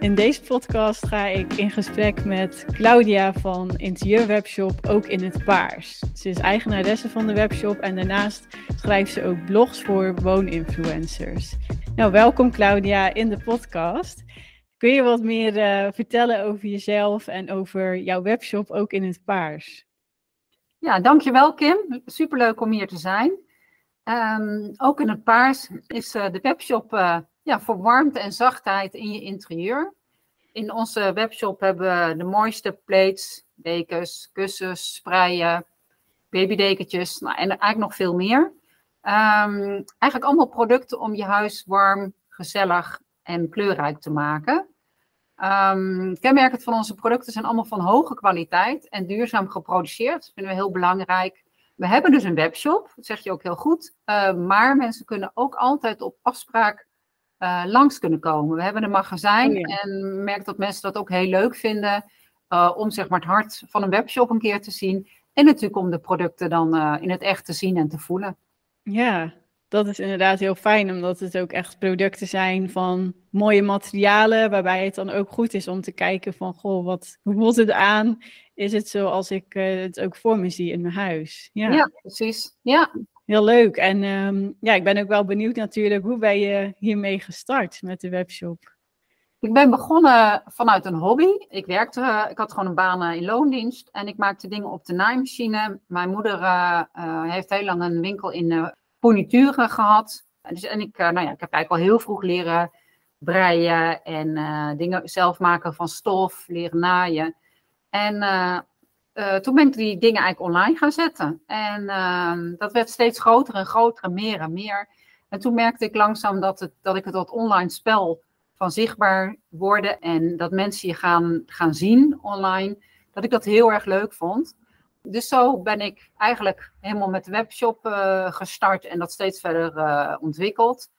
In deze podcast ga ik in gesprek met Claudia van interieurwebshop Ook in het Paars. Ze is eigenaresse van de webshop en daarnaast schrijft ze ook blogs voor wooninfluencers. Nou, welkom Claudia in de podcast. Kun je wat meer uh, vertellen over jezelf en over jouw webshop Ook in het Paars? Ja, dankjewel Kim. Superleuk om hier te zijn. Um, ook in het Paars is uh, de webshop... Uh, ja, voor warmte en zachtheid in je interieur. In onze webshop hebben we de mooiste plates, dekens, kussens, spreien, babydekentjes nou, en eigenlijk nog veel meer. Um, eigenlijk allemaal producten om je huis warm, gezellig en kleurrijk te maken. Um, kenmerkend van onze producten zijn allemaal van hoge kwaliteit en duurzaam geproduceerd. Dat vinden we heel belangrijk. We hebben dus een webshop, dat zeg je ook heel goed. Uh, maar mensen kunnen ook altijd op afspraak uh, langs kunnen komen. We hebben een magazijn oh en merk dat mensen dat ook heel leuk vinden uh, om zeg maar het hart van een webshop een keer te zien. En natuurlijk om de producten dan uh, in het echt te zien en te voelen. Ja, dat is inderdaad heel fijn, omdat het ook echt producten zijn van mooie materialen, waarbij het dan ook goed is om te kijken van, goh, wat, hoe voelt het aan? Is het zoals ik het ook voor me zie in mijn huis? Ja, ja precies. Ja, Heel leuk. En um, ja, ik ben ook wel benieuwd natuurlijk, hoe ben je hiermee gestart met de webshop? Ik ben begonnen vanuit een hobby. Ik werkte, ik had gewoon een baan in loondienst en ik maakte dingen op de naaimachine. Mijn moeder uh, uh, heeft heel lang een winkel in uh, furnituren gehad. Dus, en ik, nou ja, ik heb eigenlijk al heel vroeg leren breien en dingen zelf maken van stof, leren naaien. En uh, toen ben ik die dingen eigenlijk online gaan zetten. En uh, dat werd steeds groter en groter en meer en meer. En toen merkte ik langzaam dat, het, dat ik het dat online spel van zichtbaar worden en dat mensen je gaan, gaan zien online, dat ik dat heel erg leuk vond. Dus zo ben ik eigenlijk helemaal met de webshop uh, gestart en dat steeds verder uh, ontwikkeld.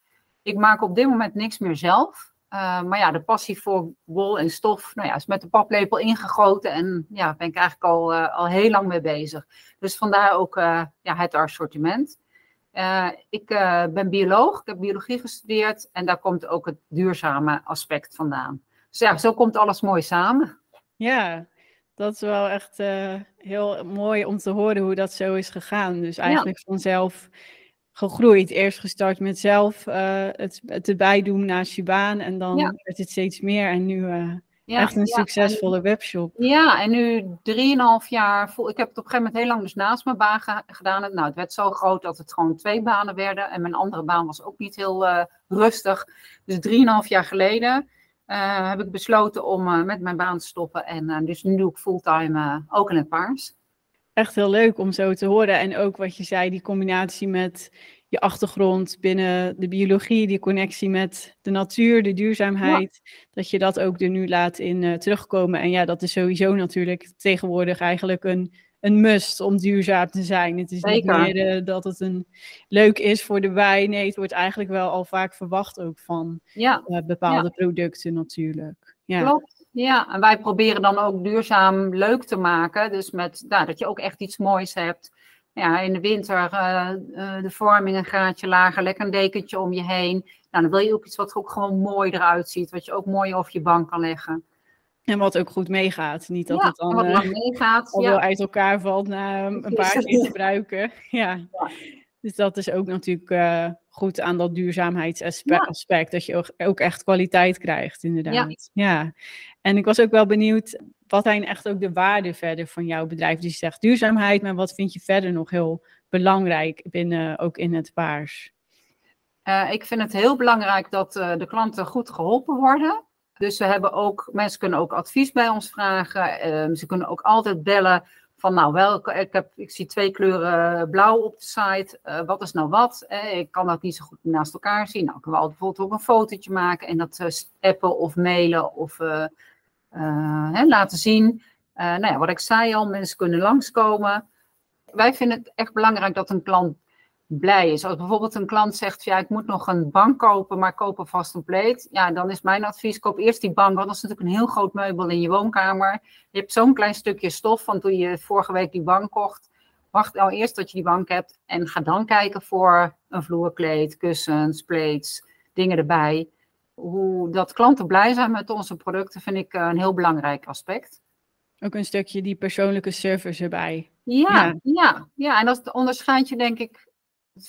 Ik maak op dit moment niks meer zelf. Uh, maar ja, de passie voor wol en stof nou ja, is met de paplepel ingegoten. En ja, ben ik eigenlijk al, uh, al heel lang mee bezig. Dus vandaar ook uh, ja, het assortiment. ik ben bioloog, ik heb biologie gestudeerd. En daar komt ook het duurzame aspect vandaan. Dus ja, zo komt alles mooi samen. Ja, dat is wel echt heel mooi om te horen hoe dat zo is gegaan. Dus eigenlijk ja. vanzelf gegroeid. Eerst gestart met zelf uh, het, het erbij doen naast je baan. En dan ja. werd het steeds meer. En nu uh, ja, echt een ja, succesvolle en, webshop. Ja, en nu drieënhalf jaar. Vol, ik heb het op een gegeven moment heel lang dus naast mijn baan ge gedaan. Nou, het werd zo groot dat het gewoon twee banen werden. En mijn andere baan was ook niet heel uh, rustig. Dus drieënhalf jaar geleden heb ik besloten om met mijn baan te stoppen. En dus nu doe ik fulltime ook in het paars echt heel leuk om zo te horen. En ook wat je zei, die combinatie met je achtergrond binnen de biologie, die connectie met de natuur, de duurzaamheid, ja. dat je dat ook er nu laat in uh, terugkomen. En ja, dat is sowieso natuurlijk tegenwoordig eigenlijk een, een must om duurzaam te zijn. Het is Zeker. niet meer uh, dat het een leuk is voor de wijn. Nee, het wordt eigenlijk wel al vaak verwacht ook van ja. uh, bepaalde ja. producten natuurlijk. Ja. Klopt. Ja, en wij proberen dan ook duurzaam leuk te maken. Dus met, nou, dat je ook echt iets moois hebt. Ja, in de winter uh, uh, de vorming een graadje lager, lekker een dekentje om je heen. Nou, dan wil je ook iets wat ook gewoon mooi eruit ziet. Wat je ook mooi over je bank kan leggen. En wat ook goed meegaat. Niet dat ja, het dan wat uh, meegaat, al ja. uit elkaar valt na een paar keer gebruiken. Ja. ja. Dus dat is ook natuurlijk uh, goed aan dat duurzaamheidsaspect. Ja. Dat je ook, echt kwaliteit krijgt, inderdaad. Ja. ja. En ik was ook wel benieuwd, wat zijn echt ook de waarden verder van jouw bedrijf? Dus je zegt duurzaamheid, maar wat vind je verder nog heel belangrijk binnen, ook in het paars? Uh, ik vind het heel belangrijk dat uh, de klanten goed geholpen worden. Dus we hebben ook, mensen kunnen ook advies bij ons vragen. ze kunnen ook altijd bellen van nou welke, ik, heb, ik zie twee kleuren blauw op de site, uh, wat is nou wat? Eh, ik kan dat niet zo goed naast elkaar zien. Nou, kunnen we altijd bijvoorbeeld ook een fotootje maken en dat uh, appen of mailen of hè, laten zien. nou ja, wat ik zei al, mensen kunnen langskomen. Wij vinden het echt belangrijk dat een klant blij is. Als bijvoorbeeld een klant zegt, ja, ik moet nog een bank kopen, maar koop alvast een pleet. Ja, dan is mijn advies, koop eerst die bank, want dat is natuurlijk een heel groot meubel in je woonkamer. Je hebt zo'n klein stukje stof van toen je vorige week die bank kocht. Wacht nou eerst tot je die bank hebt en ga dan kijken voor een vloerkleed, kussens, plates, dingen erbij. hoe dat klanten blij zijn met onze producten, vind ik een heel belangrijk aspect. Ook een stukje die persoonlijke service erbij. Ja, ja, ja, en dat onderscheidt je denk ik,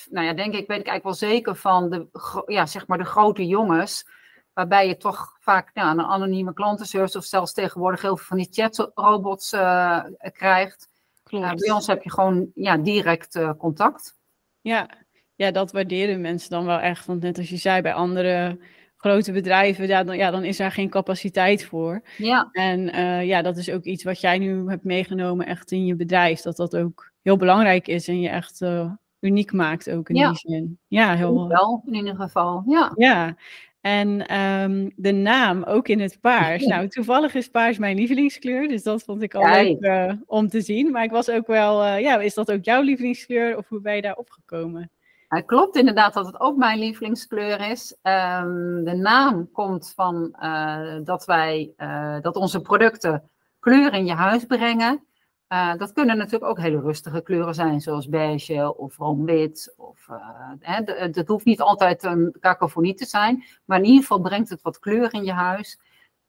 nou ja, denk ik, weet ik eigenlijk wel zeker van de, ja, zeg maar de grote jongens, waarbij je toch vaak nou, een anonieme klantenservice of zelfs tegenwoordig heel veel van die chatrobots uh, krijgt. Klopt. bij ons heb je gewoon ja, direct uh, contact. Ja. ja, dat waarderen mensen dan wel echt. Want net als je zei, bij andere grote bedrijven, ja, dan, ja, dan is daar geen capaciteit voor. Ja. En uh, ja, dat is ook iets wat jij nu hebt meegenomen echt in je bedrijf. Dat dat ook heel belangrijk is en je echt uniek maakt ook in ja. die zin. Ja, heel wel in ieder geval. Ja. Ja. En um, de naam ook in het paars. Nou, toevallig is paars mijn lievelingskleur, dus dat vond ik al leuk uh, om te zien. Maar ik was ook wel, ja, is dat ook jouw lievelingskleur of hoe ben je daar opgekomen? Het klopt inderdaad dat het ook mijn lievelingskleur is. Um, de naam komt van uh, dat wij dat onze producten kleur in je huis brengen. Uh, dat kunnen natuurlijk ook hele rustige kleuren zijn, zoals beige of roomwit. Of, het hoeft niet altijd een cacophonie te zijn, maar in ieder geval brengt het wat kleur in je huis.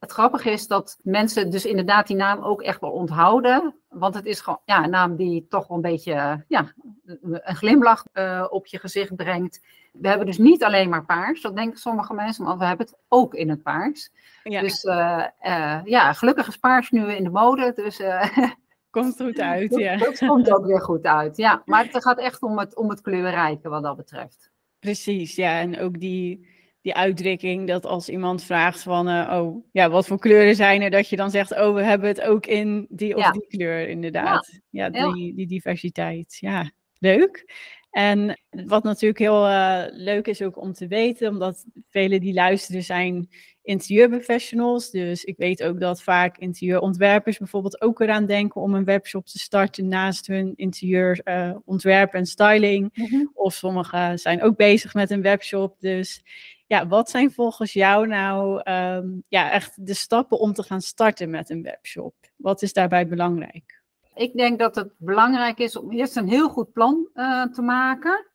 Het grappige is dat mensen dus inderdaad die naam ook echt wel onthouden. Want het is gewoon ja, een naam die toch wel een beetje ja, een glimlach uh, op je gezicht brengt. We hebben dus niet alleen maar paars, dat denken sommige mensen, maar we hebben het ook in het paars. Ja. Dus uh, uh, ja, gelukkig is paars nu in de mode. Dus, komt goed uit, ja. Dat, dat komt ook weer goed uit, ja. Maar het gaat echt om het, om het kleurrijke wat dat betreft. Precies, ja. En ook die die uitdrukking dat als iemand vraagt van, uh, oh, ja, wat voor kleuren zijn er, dat je dan zegt, oh, we hebben het ook in die of ja. die kleur, inderdaad. Ja, ja die, die diversiteit. Ja, leuk. En wat natuurlijk heel uh, leuk is ook om te weten, omdat velen die luisteren zijn interieurprofessionals. Dus ik weet ook dat vaak interieurontwerpers bijvoorbeeld ook eraan denken om een webshop te starten naast hun interieurontwerp uh, en styling. Mm -hmm. Of sommigen zijn ook bezig met een webshop. Dus ja, wat zijn volgens jou nou um, ja, echt de stappen om te gaan starten met een webshop? Wat is daarbij belangrijk? Ik denk dat het belangrijk is om eerst een heel goed plan uh, te maken.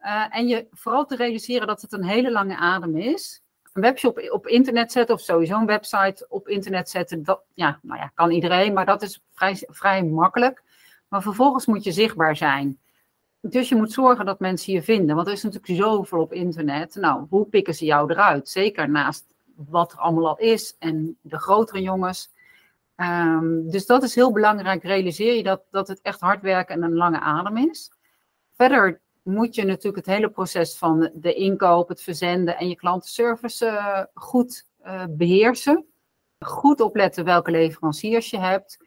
Uh, en je vooral te realiseren dat het een hele lange adem is. Een webshop op internet zetten of sowieso een website op internet zetten, dat ja, nou ja, kan iedereen, maar dat is vrij, vrij makkelijk. Maar vervolgens moet je zichtbaar zijn. Dus je moet zorgen dat mensen je vinden. Want er is natuurlijk zoveel op internet. Nou, hoe pikken ze jou eruit? Zeker naast wat er allemaal al is en de grotere jongens. Um, dus dat is heel belangrijk. Realiseer je dat, dat het echt hard werken en een lange adem is. Verder moet je natuurlijk het hele proces van de inkoop, het verzenden en je klantenservice uh, goed uh, beheersen. Goed opletten welke leveranciers je hebt.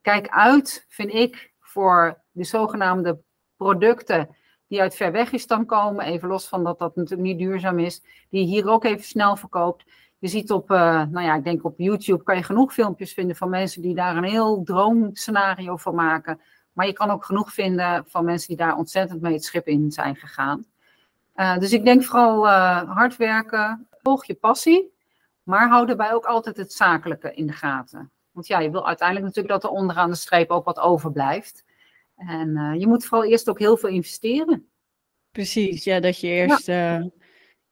Kijk uit, vind ik, voor de zogenaamde producten die uit ver weg is dan komen, even los van dat dat natuurlijk niet duurzaam is, die je hier ook even snel verkoopt. Je ziet op, uh, nou ja, ik denk op YouTube kan je genoeg filmpjes vinden van mensen die daar een heel droomscenario van maken. Maar je kan ook genoeg vinden van mensen die daar ontzettend mee het schip in zijn gegaan. Uh, dus ik denk vooral uh, hard werken, volg je passie, maar hou daarbij ook altijd het zakelijke in de gaten. Want ja, je wil uiteindelijk natuurlijk dat er onderaan de streep ook wat overblijft. En je moet vooral eerst ook heel veel investeren. Precies, ja, dat je eerst ja.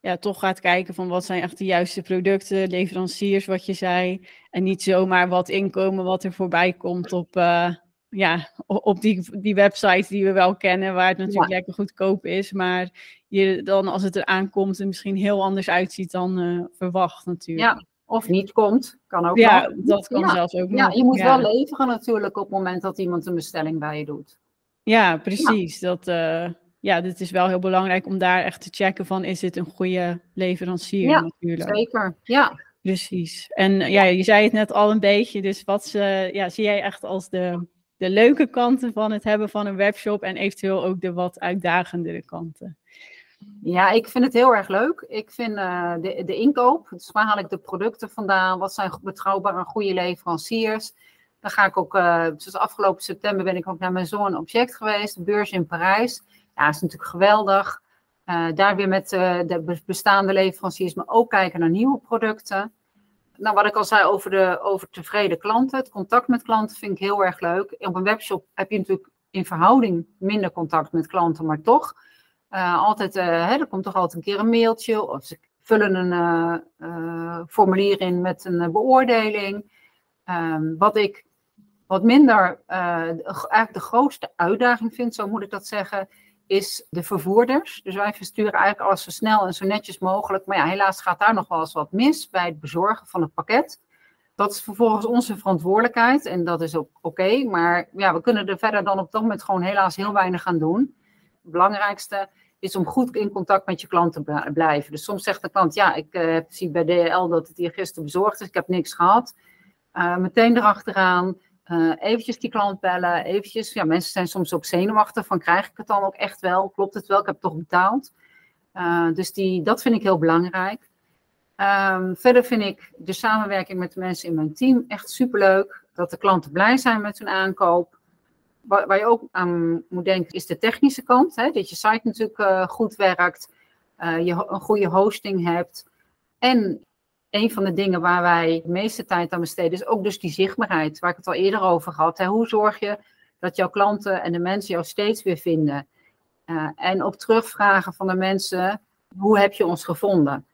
Ja, toch gaat kijken van wat zijn echt de juiste producten, leveranciers, wat je zei. En niet zomaar wat inkomen wat er voorbij komt op, uh, ja, op die, die websites die we wel kennen, waar het natuurlijk ja. lekker goedkoop is. Maar je dan als het eraan komt en misschien heel anders uitziet dan verwacht natuurlijk. Ja, of niet komt. Kan ook ja, nog. dat kan ja. zelfs ook Ja, nog. je moet ja. wel leveren natuurlijk op het moment dat iemand een bestelling bij je doet. Ja, precies. Dat, uh, ja, dit is wel heel belangrijk om daar echt te checken van, is dit een goede leverancier ja, natuurlijk. zeker. Ja, Precies. En ja, je zei het net al een beetje, dus wat ze, ja, zie jij echt als de, de leuke kanten van het hebben van een webshop en eventueel ook de wat uitdagendere kanten? Ja, ik vind het heel erg leuk. Ik vind uh, de, de inkoop, dus waar haal ik de producten vandaan? Wat zijn betrouwbare en goede leveranciers? Dan ga ik ook, uh, zoals afgelopen september ben ik ook naar mijn zoon object geweest, de beurs in Parijs. Ja, is natuurlijk geweldig. Uh, daar weer met uh, de bestaande leveranciers, maar ook kijken naar nieuwe producten. Nou, wat ik al zei over, de, over tevreden klanten, het contact met klanten vind ik heel erg leuk. Op een webshop heb je natuurlijk in verhouding minder contact met klanten, maar toch uh, altijd, hè, er komt toch altijd een keer een mailtje of ze vullen een formulier in met een beoordeling. Ehm, wat ik wat minder, eigenlijk de grootste uitdaging vind, zo moet ik dat zeggen, is de vervoerders. Dus wij versturen eigenlijk alles zo snel en zo netjes mogelijk. Maar ja, helaas gaat daar nog wel eens wat mis bij het bezorgen van het pakket. Dat is vervolgens onze verantwoordelijkheid en dat is ook oké. maar ja, we kunnen er verder dan op dat moment gewoon helaas heel weinig aan doen. Het belangrijkste is om goed in contact met je klant te blijven. Dus soms zegt de klant, ja, ik uh, zie bij DHL dat het hier gisteren bezorgd is, ik heb niks gehad. Uh, meteen erachteraan, uh, eventjes die klant bellen, eventjes, ja, mensen zijn soms ook zenuwachtig van, krijg ik het dan ook echt wel? Klopt het wel? Ik heb toch betaald. dus die, dat vind ik heel belangrijk. Um, verder vind ik de samenwerking met de mensen in mijn team echt superleuk. Dat de klanten blij zijn met hun aankoop. Waar, waar je ook aan moet denken is de technische kant. Hè? Dat je site natuurlijk uh, goed werkt. Je een goede hosting hebt. En een van de dingen waar wij de meeste tijd aan besteden is ook dus die zichtbaarheid. Waar ik het al eerder over had. Hè? Hoe zorg je dat jouw klanten en de mensen jou steeds weer vinden? Uh, en op terugvragen van de mensen, hoe heb je ons gevonden?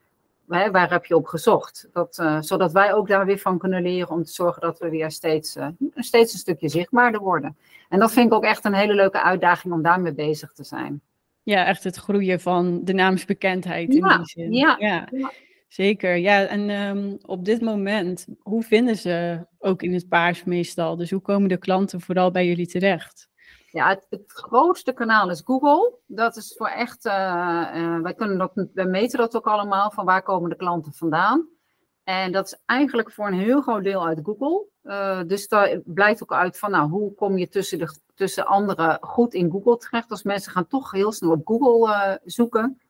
waar heb je op gezocht? Dat, uh, zodat wij ook daar weer van kunnen leren om te zorgen dat we weer steeds, uh, steeds een stukje zichtbaarder worden. En dat vind ik ook echt een hele leuke uitdaging om daarmee bezig te zijn. Ja, echt het groeien van de naamsbekendheid in die zin. Ja, ja. ja. Zeker, ja. En um, op dit moment, hoe vinden ze ook in het paars meestal? Dus hoe komen de klanten vooral bij jullie terecht? Ja, het, grootste kanaal is Google. Dat is voor echt, uh, uh, wij, kunnen dat, meten dat ook allemaal, van waar komen de klanten vandaan. En dat is eigenlijk voor een heel groot deel uit Google. Uh, dus daar blijkt ook uit van, nou, hoe kom je tussen, de, tussen anderen goed in Google terecht? Als mensen gaan toch heel snel op Google zoeken.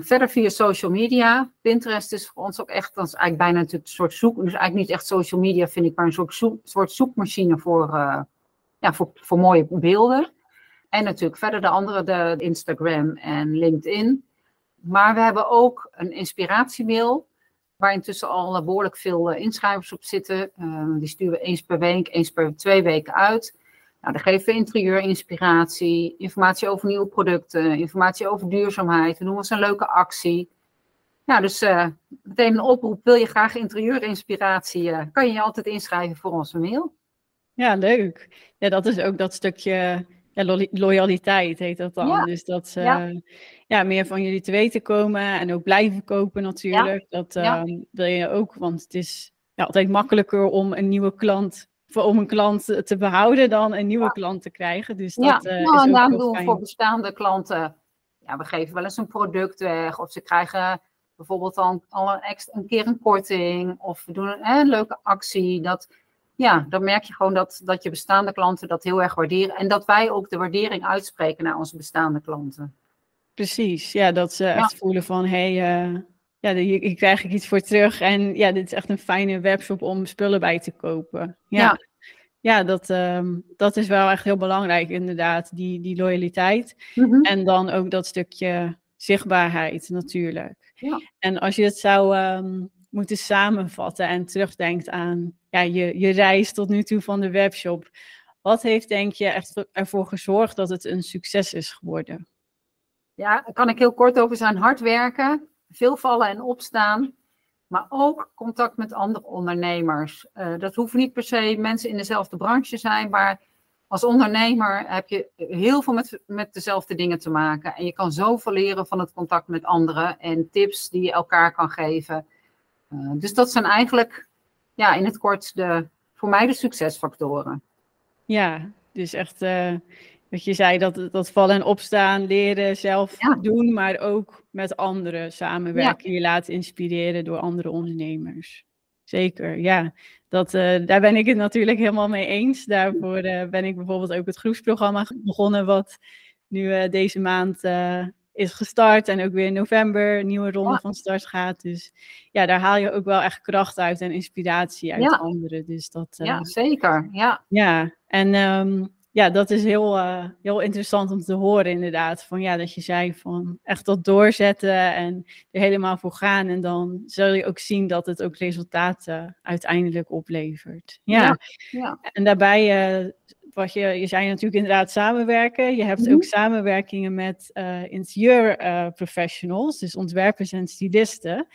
Verder via social media. Pinterest is voor ons ook echt, dat is eigenlijk bijna een soort zoek, dus eigenlijk niet echt social media vind ik, maar een soort, zoek, soort zoekmachine voor ja, voor, voor mooie beelden. En natuurlijk verder de andere, de Instagram en LinkedIn. Maar we hebben ook een inspiratiemail, waar intussen al behoorlijk veel eh, inschrijvers op zitten. Die sturen we eens per week, eens per twee weken uit. Nou, dan geven we interieurinspiratie, informatie over nieuwe producten, informatie over duurzaamheid. We doen eens een leuke actie. Ja, dus uh, meteen een oproep. Wil je graag interieurinspiratie? Uh, kan je je altijd inschrijven voor onze mail. Ja, leuk. Ja, dat is ook dat stukje ja, loyaliteit heet dat dan. Dus dat ze ja. ja. meer van jullie te weten komen en ook blijven kopen natuurlijk. Dat uh, wil je ook, want het is ja, altijd makkelijker om een nieuwe klant om een klant te behouden dan een nieuwe klant te krijgen. Dus dat, ja, uh, nou, en daarom doen we voor bestaande klanten, ja, we geven wel eens een product weg of ze krijgen bijvoorbeeld dan al een, extra, een keer een korting of we doen een, een leuke actie. Dat, ja, dan merk je gewoon dat, dat je bestaande klanten dat heel erg waarderen. En dat wij ook de waardering uitspreken naar onze bestaande klanten. Precies, ja, dat ze echt voelen van, hé, hey, uh, ja, hier, krijg ik iets voor terug. En ja, dit is echt een fijne webshop om spullen bij te kopen. Ja, ja. dat, um, dat is wel echt heel belangrijk, inderdaad, die, die loyaliteit. Mm-hmm. En dan ook dat stukje zichtbaarheid natuurlijk. Ja. En als je het zou um, moeten samenvatten en terugdenkt aan ja, je, je reis tot nu toe van de webshop. Wat heeft, denk je, echt ervoor gezorgd dat het een succes is geworden? Ja, daar kan ik heel kort over zijn. Hard werken, veel vallen en opstaan. Maar ook contact met andere ondernemers. Uh, dat hoeven niet per se mensen in dezelfde branche zijn, maar als ondernemer heb je heel veel met, met dezelfde dingen te maken. En je kan zoveel leren van het contact met anderen en tips die je elkaar kan geven. Uh, dus dat zijn eigenlijk ja, in het kort de, voor mij de succesfactoren. Ja, dus echt uh, wat je zei, dat, dat vallen en opstaan, leren, zelf doen, maar ook met anderen samenwerken, je laten inspireren door andere ondernemers. Zeker, ja. Dat, uh, daar ben ik het natuurlijk helemaal mee eens. Daarvoor uh, ben ik bijvoorbeeld ook het groepsprogramma begonnen, wat nu deze maand is gestart en ook weer in november een nieuwe ronde van start gaat. Dus ja, daar haal je ook wel echt kracht uit en inspiratie uit anderen. Dus dat, ja, eh, zeker. Ja, ja. en um, ja, dat is heel, uh, heel interessant om te horen inderdaad. Van ja, dat je zei van echt dat doorzetten en er helemaal voor gaan. En dan zul je ook zien dat het ook resultaten uiteindelijk oplevert. Ja, ja. En daarbij uh, wat je, je zei natuurlijk inderdaad samenwerken. Je hebt Mhm. ook samenwerkingen met uh, interieurprofessionals, dus ontwerpers en stylisten.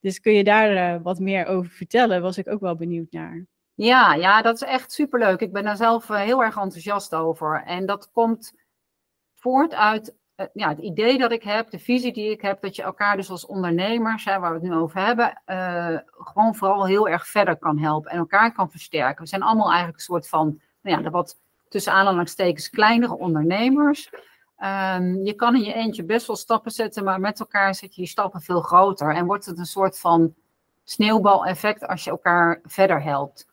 Dus kun je daar wat meer over vertellen? Was ik ook wel benieuwd naar. Ja, ja, dat is echt superleuk. Ik ben daar zelf uh, heel erg enthousiast over. En dat komt voort uit uh, ja, het idee dat ik heb, de visie die ik heb, dat je elkaar dus als ondernemers, hè, waar we het nu over hebben, uh, gewoon vooral heel erg verder kan helpen en elkaar kan versterken. We zijn allemaal eigenlijk een soort van, nou ja, wat tussen aanhalingstekens kleinere ondernemers. Um, je kan in je eentje best wel stappen zetten, maar met elkaar zet je die stappen veel groter. En wordt het een soort van sneeuwbaleffect als je elkaar verder helpt.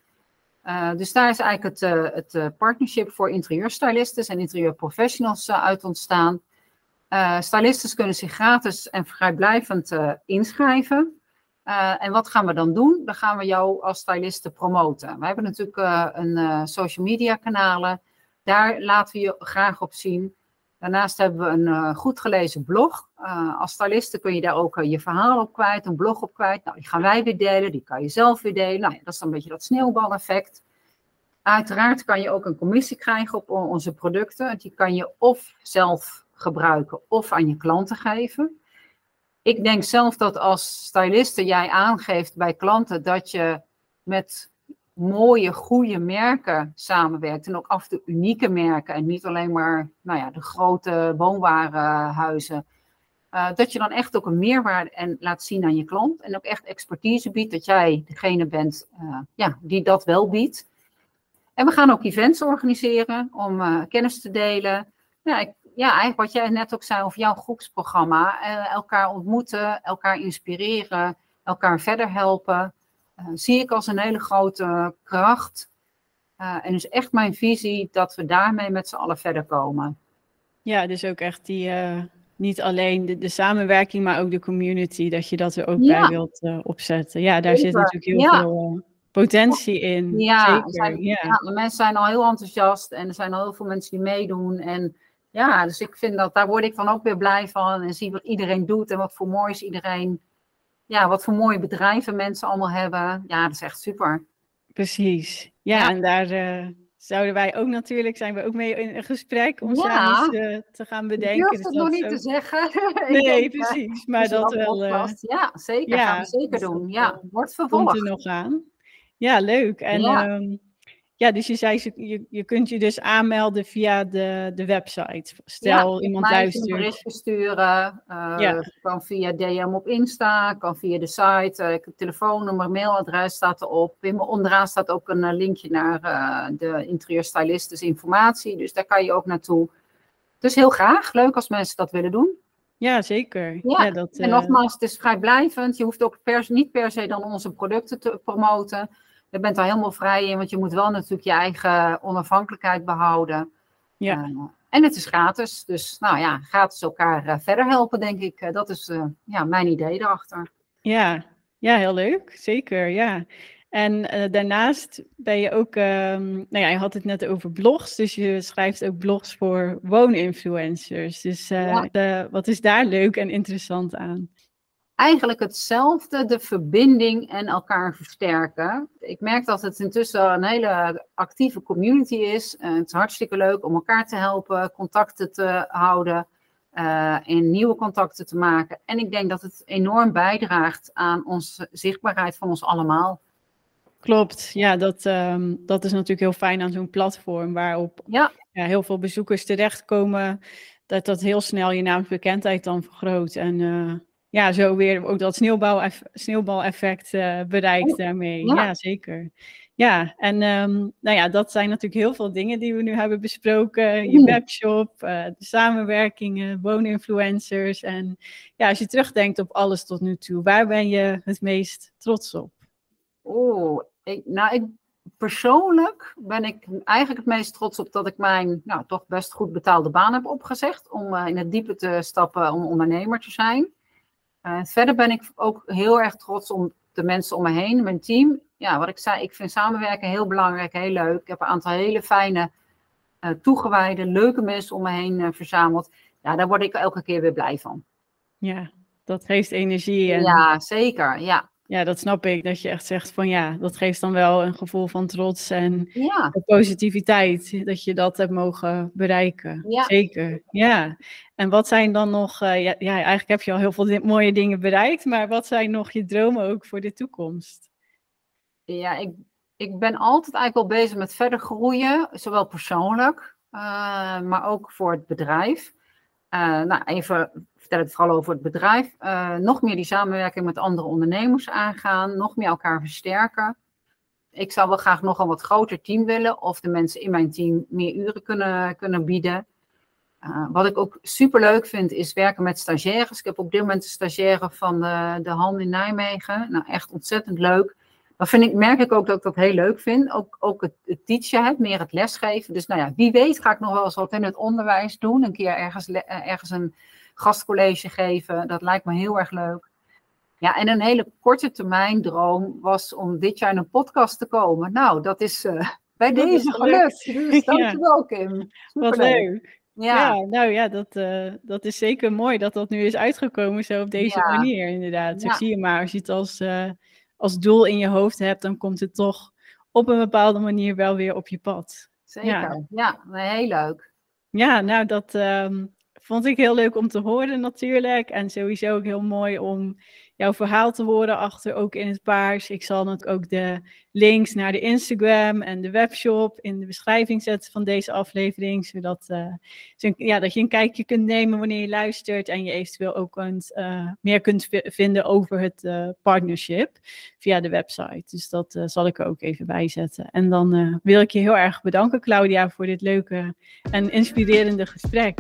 Uh, dus daar is eigenlijk het, uh, het uh, partnership voor interieurstylisten en interieurprofessionals uit ontstaan. stylisten kunnen zich gratis en vrijblijvend inschrijven. en wat gaan we dan doen? Dan gaan we jou als styliste promoten. We hebben natuurlijk een social media kanalen. Daar laten we je graag op zien. Daarnaast hebben we een uh, goed gelezen blog. Uh, als styliste kun je daar ook uh, je verhaal op kwijt, een blog op kwijt. Nou, die gaan wij weer delen, die kan je zelf weer delen. Nou, ja, dat is dan een beetje dat sneeuwbaleffect. Uiteraard kan je ook een commissie krijgen op onze producten. Die kan je of zelf gebruiken of aan je klanten geven. Ik denk zelf dat als styliste jij aangeeft bij klanten dat je met mooie, goede merken samenwerkt. En ook af en toe unieke merken. En niet alleen maar nou ja, de grote woonwarenhuizen. Uh, dat je dan echt ook een meerwaarde en laat zien aan je klant. En ook echt expertise biedt. Dat jij degene bent uh, ja, die dat wel biedt. En we gaan ook events organiseren om uh, kennis te delen. Ja, ja, eigenlijk wat jij net ook zei over jouw groepsprogramma. elkaar ontmoeten, elkaar inspireren, elkaar verder helpen. Uh, zie ik als een hele grote kracht. Uh, en is echt mijn visie dat we daarmee met z'n allen verder komen. Ja, dus ook echt die, uh, niet alleen de, de, samenwerking, maar ook de community, dat je dat er ook ja. bij wilt opzetten. Ja, daar Zeker. zit natuurlijk heel ja. veel potentie in. Ja, Zeker. Zijn, ja, de mensen zijn al heel enthousiast en er zijn al heel veel mensen die meedoen. En ja, dus ik vind dat, daar word ik dan ook weer blij van en zie wat iedereen doet en wat voor moois iedereen ja, wat voor mooie bedrijven mensen allemaal hebben. Ja, dat is echt super. Precies. Ja, ja. en daar uh, zouden wij ook natuurlijk, zijn we ook mee in een gesprek om ja. samen uh, te gaan bedenken. Ik durf het nog niet ook... te zeggen. Nee, denk, precies. Maar dat wel... Uh... Ja, zeker. Ja, gaan we zeker doen. Ja, wordt vervolgd. Komt er nog aan. Ja, leuk. En um, ja dus je zei, je, je kunt je dus aanmelden via de, de website. Stel ja, iemand luistert. een berichtje sturen. Uh, Ja. Kan via DM op Insta, kan via de site. Uh, telefoonnummer, mailadres staat erop. In onderaan staat ook een uh, linkje naar uh, de interieurstylist, dus informatie. Dus daar kan je ook naartoe. Dus heel graag. Leuk als mensen dat willen doen. Ja, zeker. Ja, dat, En eh, nogmaals, het is vrijblijvend. Je hoeft ook niet per se dan onze producten te promoten. Je bent daar helemaal vrij in, want je moet wel natuurlijk je eigen onafhankelijkheid behouden. Ja. Eh, en het is gratis. Dus nou ja, gratis elkaar eh, verder helpen, denk ik. Eh, dat is ja, mijn idee erachter. Ja, ja, heel leuk. Zeker, ja. En daarnaast ben je ook, ehm, nou ja, je had het net over blogs, dus je schrijft ook blogs voor wooninfluencers. Dus Ja. de- wat is daar leuk en interessant aan? Eigenlijk hetzelfde, de verbinding en elkaar versterken. Ik merk dat het intussen een hele actieve community is. Eh, het is hartstikke leuk om elkaar te helpen, contacten te houden eh, en nieuwe contacten te maken. En ik denk dat het enorm bijdraagt aan onze zichtbaarheid van ons allemaal. Klopt, ja, dat, ehm, dat is natuurlijk heel fijn aan zo'n platform waarop Ja, ja, heel veel bezoekers terechtkomen, dat dat heel snel je naamsbekendheid dan vergroot. En eh, ja, zo weer ook dat sneeuwbal sneeuwbaleffect eh, bereikt Oh, daarmee. ja. Ja, zeker. Ja, en ehm, nou ja, dat zijn natuurlijk heel veel dingen die we nu hebben besproken. Je Mm. webshop, eh, de samenwerkingen, wooninfluencers. En ja, als je terugdenkt op alles tot nu toe, waar ben je het meest trots op? Oeh, ik, nou, ik, persoonlijk ben ik eigenlijk het meest trots op dat ik mijn nou, toch best goed betaalde baan heb opgezegd. Om eh, in het diepe te stappen om ondernemer te zijn. Eh, verder ben ik ook heel erg trots om de mensen om me heen, mijn team. Ja, wat ik zei, ik vind samenwerken heel belangrijk, heel leuk. Ik heb een aantal hele fijne, eh, toegewijde, leuke mensen om me heen eh, verzameld. Ja, daar word ik elke keer weer blij van. Ja, dat geeft energie. En... Ja, zeker. Ja. Ja, dat snap ik. Dat je echt zegt van ja, dat geeft dan wel een gevoel van trots en Ja, positiviteit. Dat je dat hebt mogen bereiken. Ja. Zeker, ja. En wat zijn dan nog, eh, ja, ja, eigenlijk heb je al heel veel mooie dingen bereikt, maar wat zijn nog je dromen ook voor de toekomst? ja ik, ik ben altijd eigenlijk wel bezig met verder groeien, zowel persoonlijk, eh, maar ook voor het bedrijf. Eh, nou, even vertel ik vooral over het bedrijf. Eh, nog meer die samenwerking met andere ondernemers aangaan, nog meer elkaar versterken. Ik zou wel graag nog een wat groter team willen, of de mensen in mijn team meer uren kunnen, kunnen bieden. Uh, wat ik ook super leuk vind, is werken met stagiaires. Ik heb op dit moment een stagiaire van de, de HAN in Nijmegen. Nou, echt ontzettend leuk. Dan vind ik, merk ik ook dat ik dat heel leuk vind. Ook, ook het, het teachen, het, meer het lesgeven. Dus nou ja, wie weet ga ik nog wel eens wat in het onderwijs doen. Een keer ergens, eh, ergens een gastcollege geven. Dat lijkt me heel erg leuk. Ja, en een hele korte termijn droom was om dit jaar in een podcast te komen. Nou, dat is uh, bij Dat is deze gelukt. gelukt. Dus dankjewel Kim. Wat leuk. Ja, Ja, nou ja, dat, eh, dat is zeker mooi dat dat nu is uitgekomen zo op deze Ja. manier inderdaad. Ik Ja. zie je maar, als je het als, eh, als doel in je hoofd hebt, dan komt het toch op een bepaalde manier wel weer op je pad. zeker. Ja. Heel leuk. Ja, nou dat ehm, vond ik heel leuk om te horen natuurlijk. En sowieso ook heel mooi om jouw verhaal te horen achter ook in het paars. Ik zal natuurlijk ook de links naar de Instagram en de webshop in de beschrijving zetten van deze aflevering. Zodat eh, ja, dat je een kijkje kunt nemen wanneer je luistert. En je eventueel ook kunt, eh, meer kunt vi- vinden over het eh, partnership via de website. Dus dat zal ik er ook even bij zetten. En dan wil ik je heel erg bedanken Claudia voor dit leuke en inspirerende gesprek.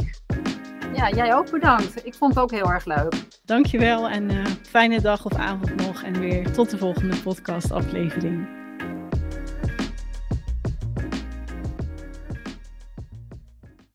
Ja, jij ook bedankt. Ik vond het ook heel erg leuk. Dankjewel en eh, fijne dag of avond nog. En weer tot de volgende podcast aflevering.